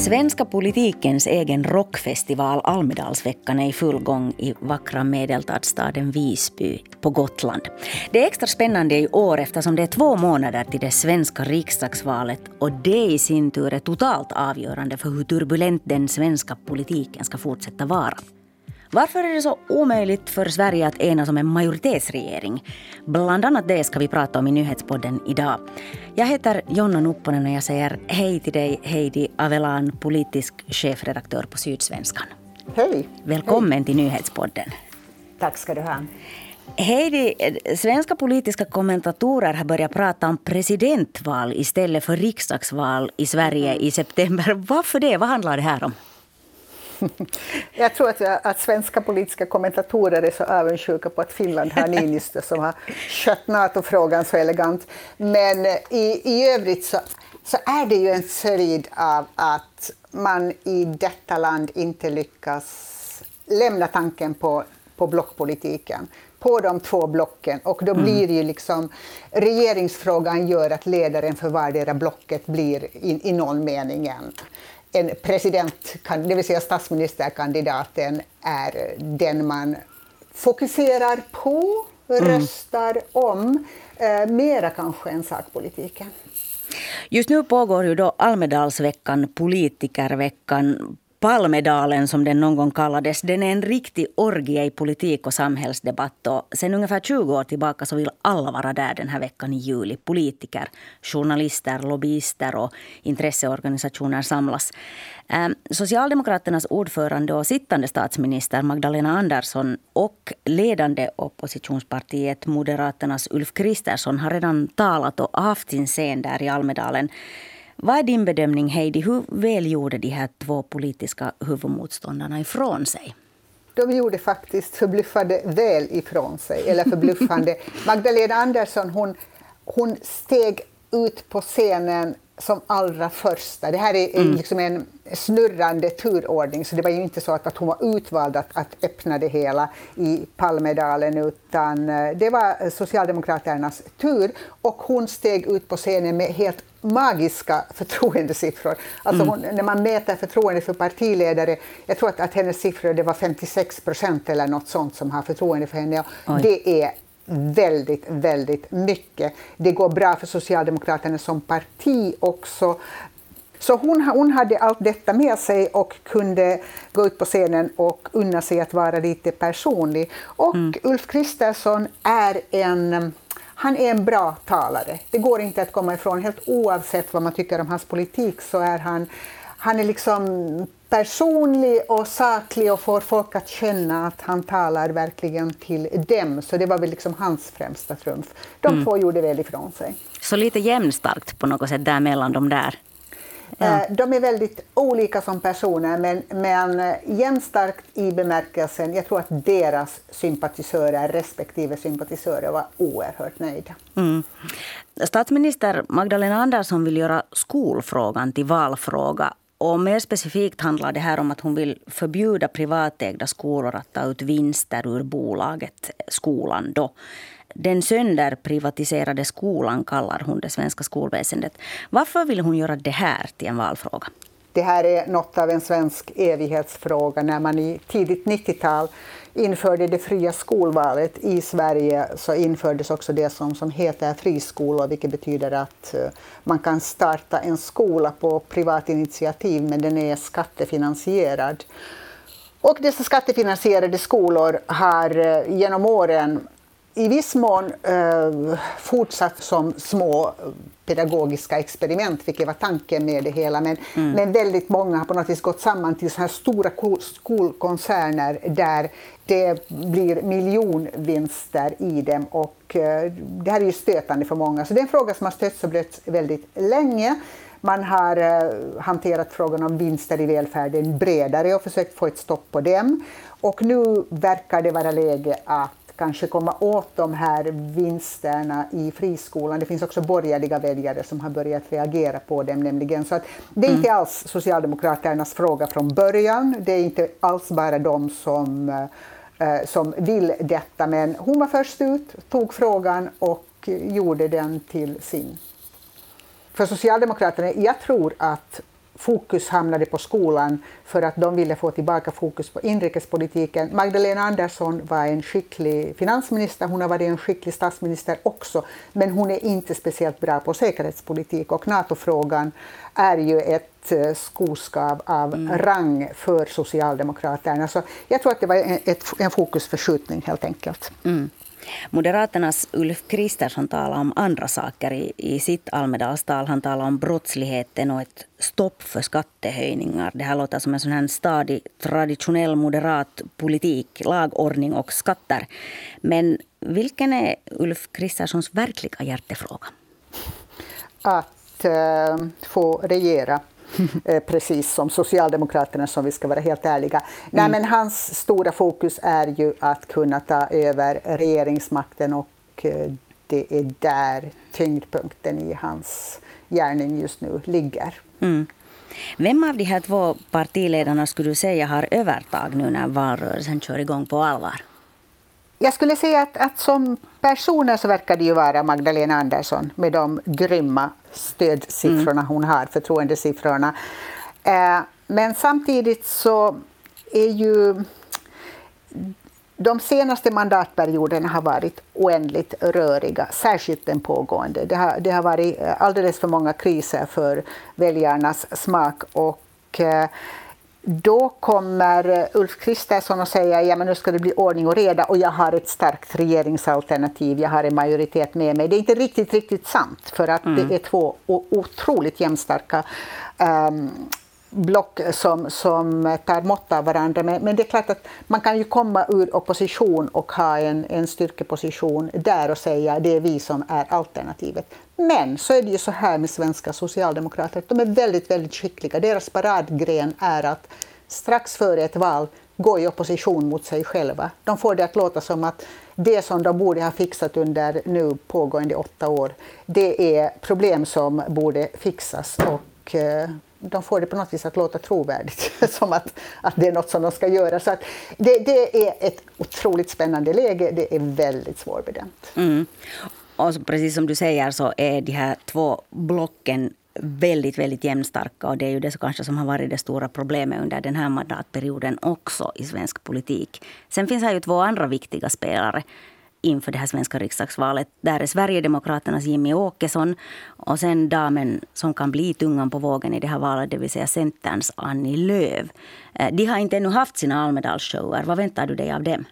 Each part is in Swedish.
Svenska politikens egen rockfestival Almedalsveckan är i full gång i vackra medeltidsstaden Visby på Gotland. Det är extra spännande i år eftersom det är två månader till det svenska riksdagsvalet och det i sin tur är totalt avgörande för hur turbulent den svenska politiken ska fortsätta vara. Varför är det så omöjligt för Sverige att enas om en majoritetsregering? Bland annat det ska vi prata om i nyhetspodden idag. Jag heter Jonna Nupponen och jag säger hej till dig Heidi Avelan, politisk chefredaktör på Sydsvenskan. Hej! Välkommen hej. till nyhetspodden. Tack ska du ha. Heidi, svenska politiska kommentatorer har börjat prata om presidentval istället för riksdagsval i Sverige i september. Varför det? Vad handlar det här om? Jag tror att, att svenska politiska kommentatorer är så avundsjuka på att Finland har Niinistö som har skött NATO-frågan så elegant. Men i, i övrigt så, så är det ju en följd av att man i detta land inte lyckas lämna tanken på, på blockpolitiken på de två blocken och då mm. blir ju liksom regeringsfrågan gör att ledaren för vardera blocket blir i, i någon mening en, en president, det vill säga statsministerkandidaten, är den man fokuserar på, mm. röstar mm. om, eh, mera kanske än sakpolitiken. Just nu pågår ju då Almedalsveckan, politikerveckan Palmedalen som den någon gång kallades, den är en riktig orgie i politik och samhällsdebatt. Och sen ungefär 20 år tillbaka så vill alla vara där den här veckan i juli. Politiker, journalister, lobbyister och intresseorganisationer samlas. Ehm, Socialdemokraternas ordförande och sittande statsminister Magdalena Andersson och ledande oppositionspartiet Moderaternas Ulf Kristersson har redan talat och haft sin scen där i Almedalen. Vad är din bedömning, Heidi? Hur väl gjorde de här två politiska huvudmotståndarna ifrån sig? De gjorde faktiskt förbluffande väl ifrån sig. Eller förbluffande. Magdalena Andersson hon, hon steg ut på scenen som allra första. Det här är mm. liksom en snurrande turordning, så det var ju inte så att, hon var utvald att, att öppna det hela i Palmedalen, utan eh, det var Socialdemokraternas tur. Och hon steg ut på scenen med helt magiska förtroendesiffror. Alltså hon, mm. när man mäter förtroende för partiledare, jag tror att, att hennes siffror det var 56 procent eller något sånt som har förtroende för henne. Det är väldigt, väldigt mycket. Det går bra för Socialdemokraterna som parti också. Så hon, hon hade allt detta med sig och kunde gå ut på scenen och unna sig att vara lite personlig. Och mm. Ulf Kristersson är en han är en bra talare. Det går inte att komma ifrån. Helt oavsett vad man tycker om hans politik så är han, han är liksom personlig och saklig och får folk att känna att han talar verkligen till dem. Så det var väl liksom hans främsta trumf. De mm. två gjorde väl ifrån sig. Så lite jämnstarkt på något sätt där mellan de där? Ja. Eh, de är väldigt olika som personer, men, men eh, jämnstarkt i bemärkelsen, jag tror att deras sympatisörer, respektive sympatisörer, var oerhört nöjda. Mm. Statsminister Magdalena Andersson vill göra skolfrågan till valfråga. Och mer specifikt handlar det här om att hon vill förbjuda privatägda skolor att ta ut vinster ur bolaget skolan. Då. Den sönderprivatiserade skolan kallar hon det svenska skolväsendet. Varför vill hon göra det här till en valfråga? Det här är något av en svensk evighetsfråga. När man i tidigt 90-tal införde det fria skolvalet i Sverige så infördes också det som, som heter friskolor, vilket betyder att eh, man kan starta en skola på privat initiativ, men den är skattefinansierad. Och dessa skattefinansierade skolor har eh, genom åren i viss mån eh, fortsatt som små pedagogiska experiment, vilket var tanken med det hela. Men, mm. men väldigt många har på något vis gått samman till så här stora skolkoncerner där det blir miljonvinster i dem. Och, eh, det här är ju stötande för många. Så det är en fråga som har stötts och blötts väldigt länge. Man har eh, hanterat frågan om vinster i välfärden bredare och försökt få ett stopp på dem. Och nu verkar det vara läge att kanske komma åt de här vinsterna i friskolan. Det finns också borgerliga väljare som har börjat reagera på dem. Nämligen. Så att det är mm. inte alls Socialdemokraternas fråga från början. Det är inte alls bara de som, eh, som vill detta. Men hon var först ut, tog frågan och gjorde den till sin. För Socialdemokraterna, jag tror att fokus hamnade på skolan för att de ville få tillbaka fokus på inrikespolitiken. Magdalena Andersson var en skicklig finansminister, hon har varit en skicklig statsminister också, men hon är inte speciellt bra på säkerhetspolitik och NATO-frågan är ju ett eh, skoskav av mm. rang för Socialdemokraterna. Så jag tror att det var en, ett, en fokusförskjutning helt enkelt. Mm. Moderaternas Ulf Kristersson talar om andra saker i, i sitt Almedalstal. Han talar om brottsligheten och ett stopp för skattehöjningar. Det här låter som en sån här stadig, traditionell moderat politik, lagordning och skatter. Men vilken är Ulf Kristerssons verkliga hjärtefråga? Att äh, få regera precis som Socialdemokraterna, som vi ska vara helt ärliga. Mm. Nej, men hans stora fokus är ju att kunna ta över regeringsmakten och eh, det är där tyngdpunkten i hans gärning just nu ligger. Mm. Vem av de här två partiledarna skulle du säga har övertag nu när valrörelsen kör igång på allvar? Jag skulle säga att, att som personer så verkar det ju vara Magdalena Andersson med de grymma stödsiffrorna mm. hon har, förtroendesiffrorna. Eh, men samtidigt så är ju de senaste mandatperioderna har varit oändligt röriga, särskilt den pågående. Det har, det har varit alldeles för många kriser för väljarnas smak. Och, eh, då kommer Ulf Kristersson att säga att nu ska det bli ordning och reda och jag har ett starkt regeringsalternativ, jag har en majoritet med mig. Det är inte riktigt, riktigt sant för att mm. det är två otroligt jämnstarka um, block som, som tar mått av varandra. Men, men, det är klart att man kan ju komma ur opposition och ha en, en styrkeposition där och säga det är vi som är alternativet. Men så är det ju så här med svenska socialdemokrater, att de är väldigt, väldigt skickliga. Deras paradgren är att strax före ett val gå i opposition mot sig själva. De får det att låta som att det som de borde ha fixat under nu pågående åtta år, det är problem som borde fixas. Och, eh, de får det på något vis att låta trovärdigt, som att, att det är något som de ska göra. Så att det, det är ett otroligt spännande läge, det är väldigt svårbedömt. Mm. Och precis som du säger så är de här två blocken väldigt, väldigt jämnstarka. Och det är ju det kanske som har varit det stora problemet under den här mandatperioden också i svensk politik. Sen finns här ju två andra viktiga spelare inför det här svenska riksdagsvalet. Där är Sverigedemokraternas Jimmy Åkesson och sen damen som kan bli tungan på vågen i det här valet, det vill säga Centerns Annie Lööf. Eh, de har inte ännu haft sina Almedalsshower. Vad väntar du dig av dem?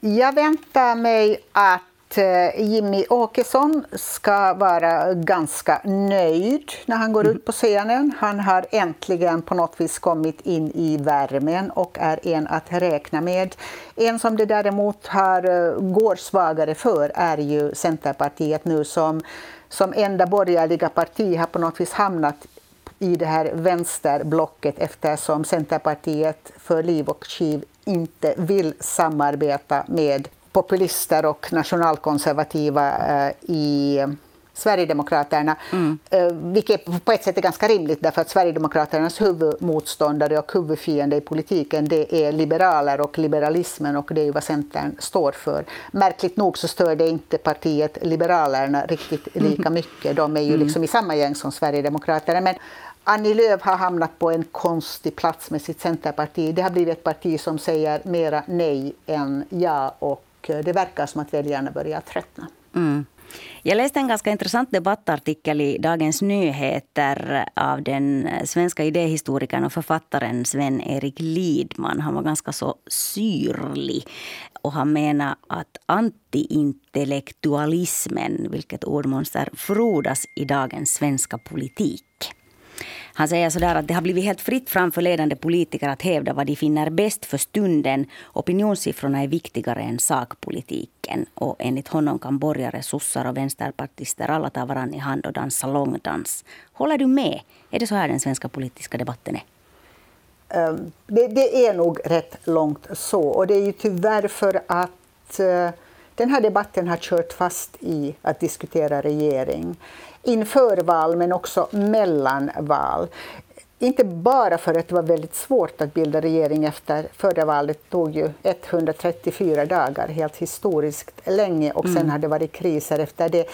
Jag väntar mig att att eh, Jimmy Åkesson ska vara ganska nöjd när han går ut på scenen. Han har äntligen på något vis kommit in i värmen och är en att räkna med. En som det däremot har, eh, går svagare för är ju Centerpartiet nu som, som enda borgerliga parti har på något vis hamnat i det här vänsterblocket eftersom Centerpartiet för liv och skiv inte vill samarbeta med populister och nationalkonservativa eh, i Sverigedemokraterna, mm. Eh, vilket på ett sätt är ganska rimligt därför att Sverigedemokraternas huvudmotståndare och huvudfiende i politiken det är liberaler och liberalismen och det är ju vad Centern står för. Märkligt nog så stör det inte partiet Liberalerna riktigt lika mycket. De är ju mm. liksom i samma gäng som Sverigedemokraterna. Men Annie Lööf har hamnat på en konstig plats med sitt Centerparti. Det har blivit ett parti som säger mera nej än ja och Eh, det verkar som att väljarna börjar tröttna. Mm. Jag läste en ganska intressant debattartikel i Dagens Nyheter av den eh, svenska idéhistorikern och författaren Sven-Erik Lidman. Han var ganska så syrlig och han menar att antiintellektualismen, vilket ordmonster, frodas i dagens svenska politik. Han säger sådär att det har blivit helt fritt fram för ledande politiker att hävda vad de finner bäst för stunden. Opinionssiffrorna är viktigare än sakpolitiken. Och enligt honom kan borgare, sossar och vänsterpartister alla ta varandra i hand och dansa långdans. Håller du med? Är det så här den svenska politiska debatten är? Ehm, det, det, är nog rätt långt så. Och det är ju tyvärr för att uh, den här debatten har kört fast i att diskutera regering inför val men också mellan val. Inte bara för att det var väldigt svårt att bilda regering efter förra valet. Det tog ju 134 dagar, helt historiskt länge och sen mm. har det varit kriser efter det.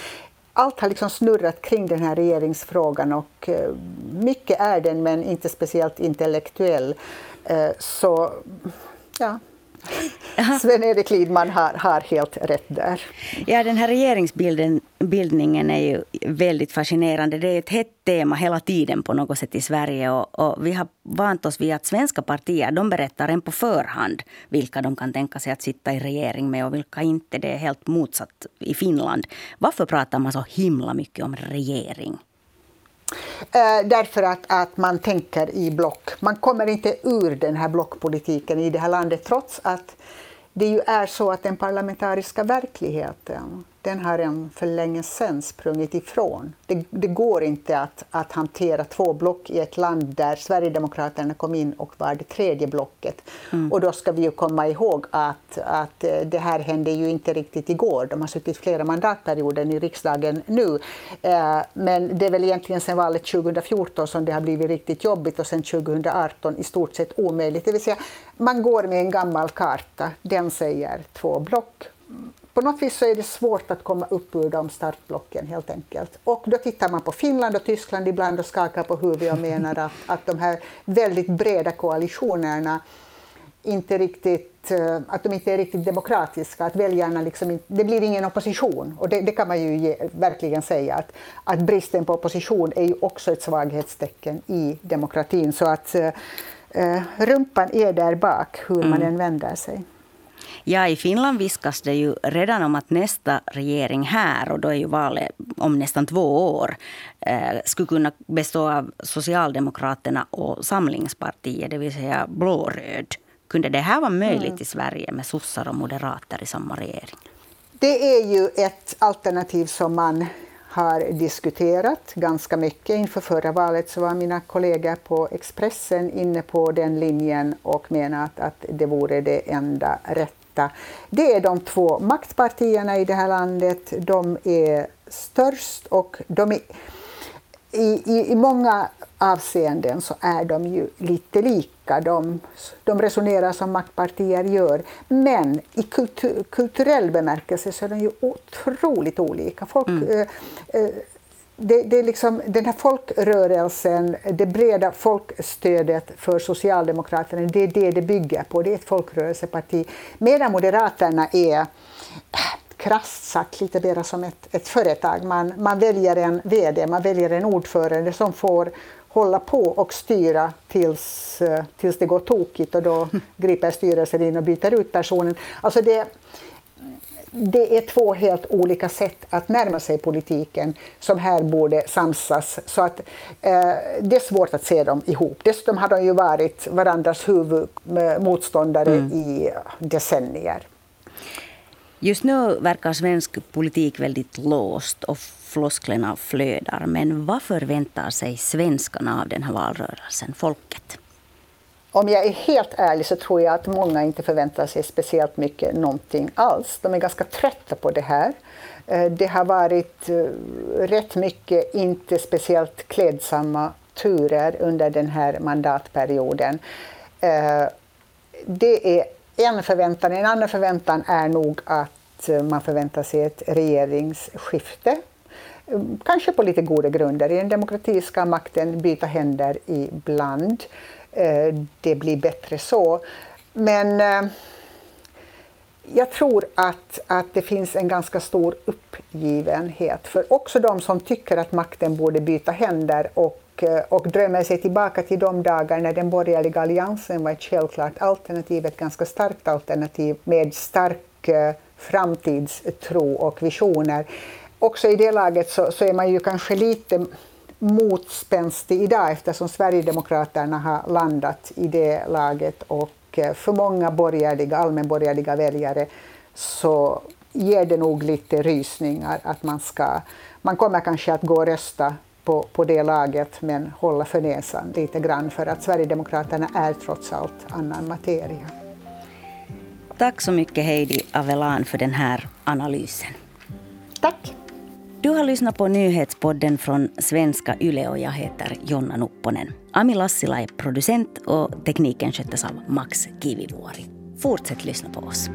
allt har liksom snurrat kring den här regeringsfrågan och eh, mycket är den men inte speciellt intellektuell. Eh, så ja, Sven-Erik Lidman har, har helt rätt där. Ja, den här regeringsbildningen är ju väldigt fascinerande. Det är ett hett tema hela tiden på något sätt i Sverige. Och, och vi har vant oss vid att svenska partier de berättar en på förhand vilka de kan tänka sig att sitta i regering med och vilka inte. Det är helt motsatt i Finland. Varför pratar man så himla mycket om regering? Eh, därför att, att man tänker i block. Man kommer inte ur den här blockpolitiken i det här landet trots att det ju är så att den parlamentariska verkligheten den har en för länge sedan sprungit ifrån. Det, det, går inte att, att hantera två block i ett land där Sverigedemokraterna kom in och var det tredje blocket. Mm. Och då ska vi ju komma ihåg att, att eh, det här hände ju inte riktigt igår. De har suttit flera mandatperioder i riksdagen nu. Eh, men det är väl egentligen sedan valet 2014 som det har blivit riktigt jobbigt och sedan 2018 i stort sett omöjligt. Det vill säga, man går med en gammal karta. Den säger två block på något vis så är det svårt att komma upp ur de startblocken helt enkelt. Och då tittar man på Finland och Tyskland ibland och skakar på huvudet och menar att, att de här väldigt breda koalitionerna inte riktigt, eh, att de inte är riktigt demokratiska, att väljarna liksom det blir ingen opposition. Och det, det kan man ju ge, verkligen säga att, att bristen på opposition är ju också ett svaghetstecken i demokratin. Så att eh, eh rumpan är där bak hur man mm. än vänder sig. Ja, i Finland viskas det ju redan om att nästa regering här, och då är ju valet om nästan två år, eh, skulle kunna bestå av Socialdemokraterna och Samlingspartiet, det vill säga blåröd. Kunde det här vara möjligt mm. i Sverige med sossar och moderater i samma regering? Det är ju ett alternativ som man har diskuterat ganska mycket. Inför förra valet så var mina kollegor på Expressen inne på den linjen och menat att det vore det enda rätta detta. Det är de två maktpartierna i det här landet. De är störst och de är, i, i, i många avseenden så är de ju lite lika. De, de resonerar som maktpartier gör. Men i kultur, kulturell bemärkelse så är de ju otroligt olika. Folk, mm. eh, eh, det, det, är liksom den här folkrörelsen, det breda folkstödet för Socialdemokraterna, det är det det bygger på. Det är ett folkrörelseparti. Medan Moderaterna är äh, krasst sagt lite mer som ett, ett företag. Man, man väljer en VD, man väljer en ordförande som får hålla på och styra tills, äh, tills det går tokigt och då griper styrelsen in och byter ut personen. Alltså det, det är två helt olika sätt att närma sig politiken som här borde samsas. Så att, eh, det är svårt att se dem ihop. Dessutom har de ju varit varandras huvudmotståndare mm. i decennier. Just nu verkar svensk politik väldigt låst och flosklerna flödar. Men vad förväntar sig svenskarna av den här valrörelsen, folket? Om jag är helt ärlig så tror jag att många inte förväntar sig speciellt mycket någonting alls. De är ganska trötta på det här. Eh, det har varit eh, rätt mycket inte speciellt klädsamma turer under den här mandatperioden. Eh, det är en förväntan. En annan förväntan är nog att man förväntar sig ett regeringsskifte. Kanske på lite goda grunder. I en demokrati ska makten byta händer ibland. Eh, det blir bättre så. Men eh, jag tror att, att det finns en ganska stor uppgivenhet för också de som tycker att makten borde byta händer och, eh, och drömmer sig tillbaka till de dagar när den borgerliga alliansen var ett självklart alternativ, ett ganska starkt alternativ med stark framtidstro och visioner. Också i det laget så, så är man ju kanske lite motspänstig idag eftersom Sverigedemokraterna har landat i det laget och eh, för många borgerliga, allmänborgerliga väljare så ger det nog lite rysningar att man ska, man kommer kanske att gå och rösta på, på det laget men hålla för näsan lite grann för att Sverigedemokraterna är trots allt annan materia. Tack så mycket Heidi Avelan för den här analysen. Tack. Du har lyssnat på nyhetspodden från svenska YLE och jag heter Jonna Nupponen. Ami Lassila är producent och tekniken sköttes av Max Kivivuori. Fortsätt lyssna på oss.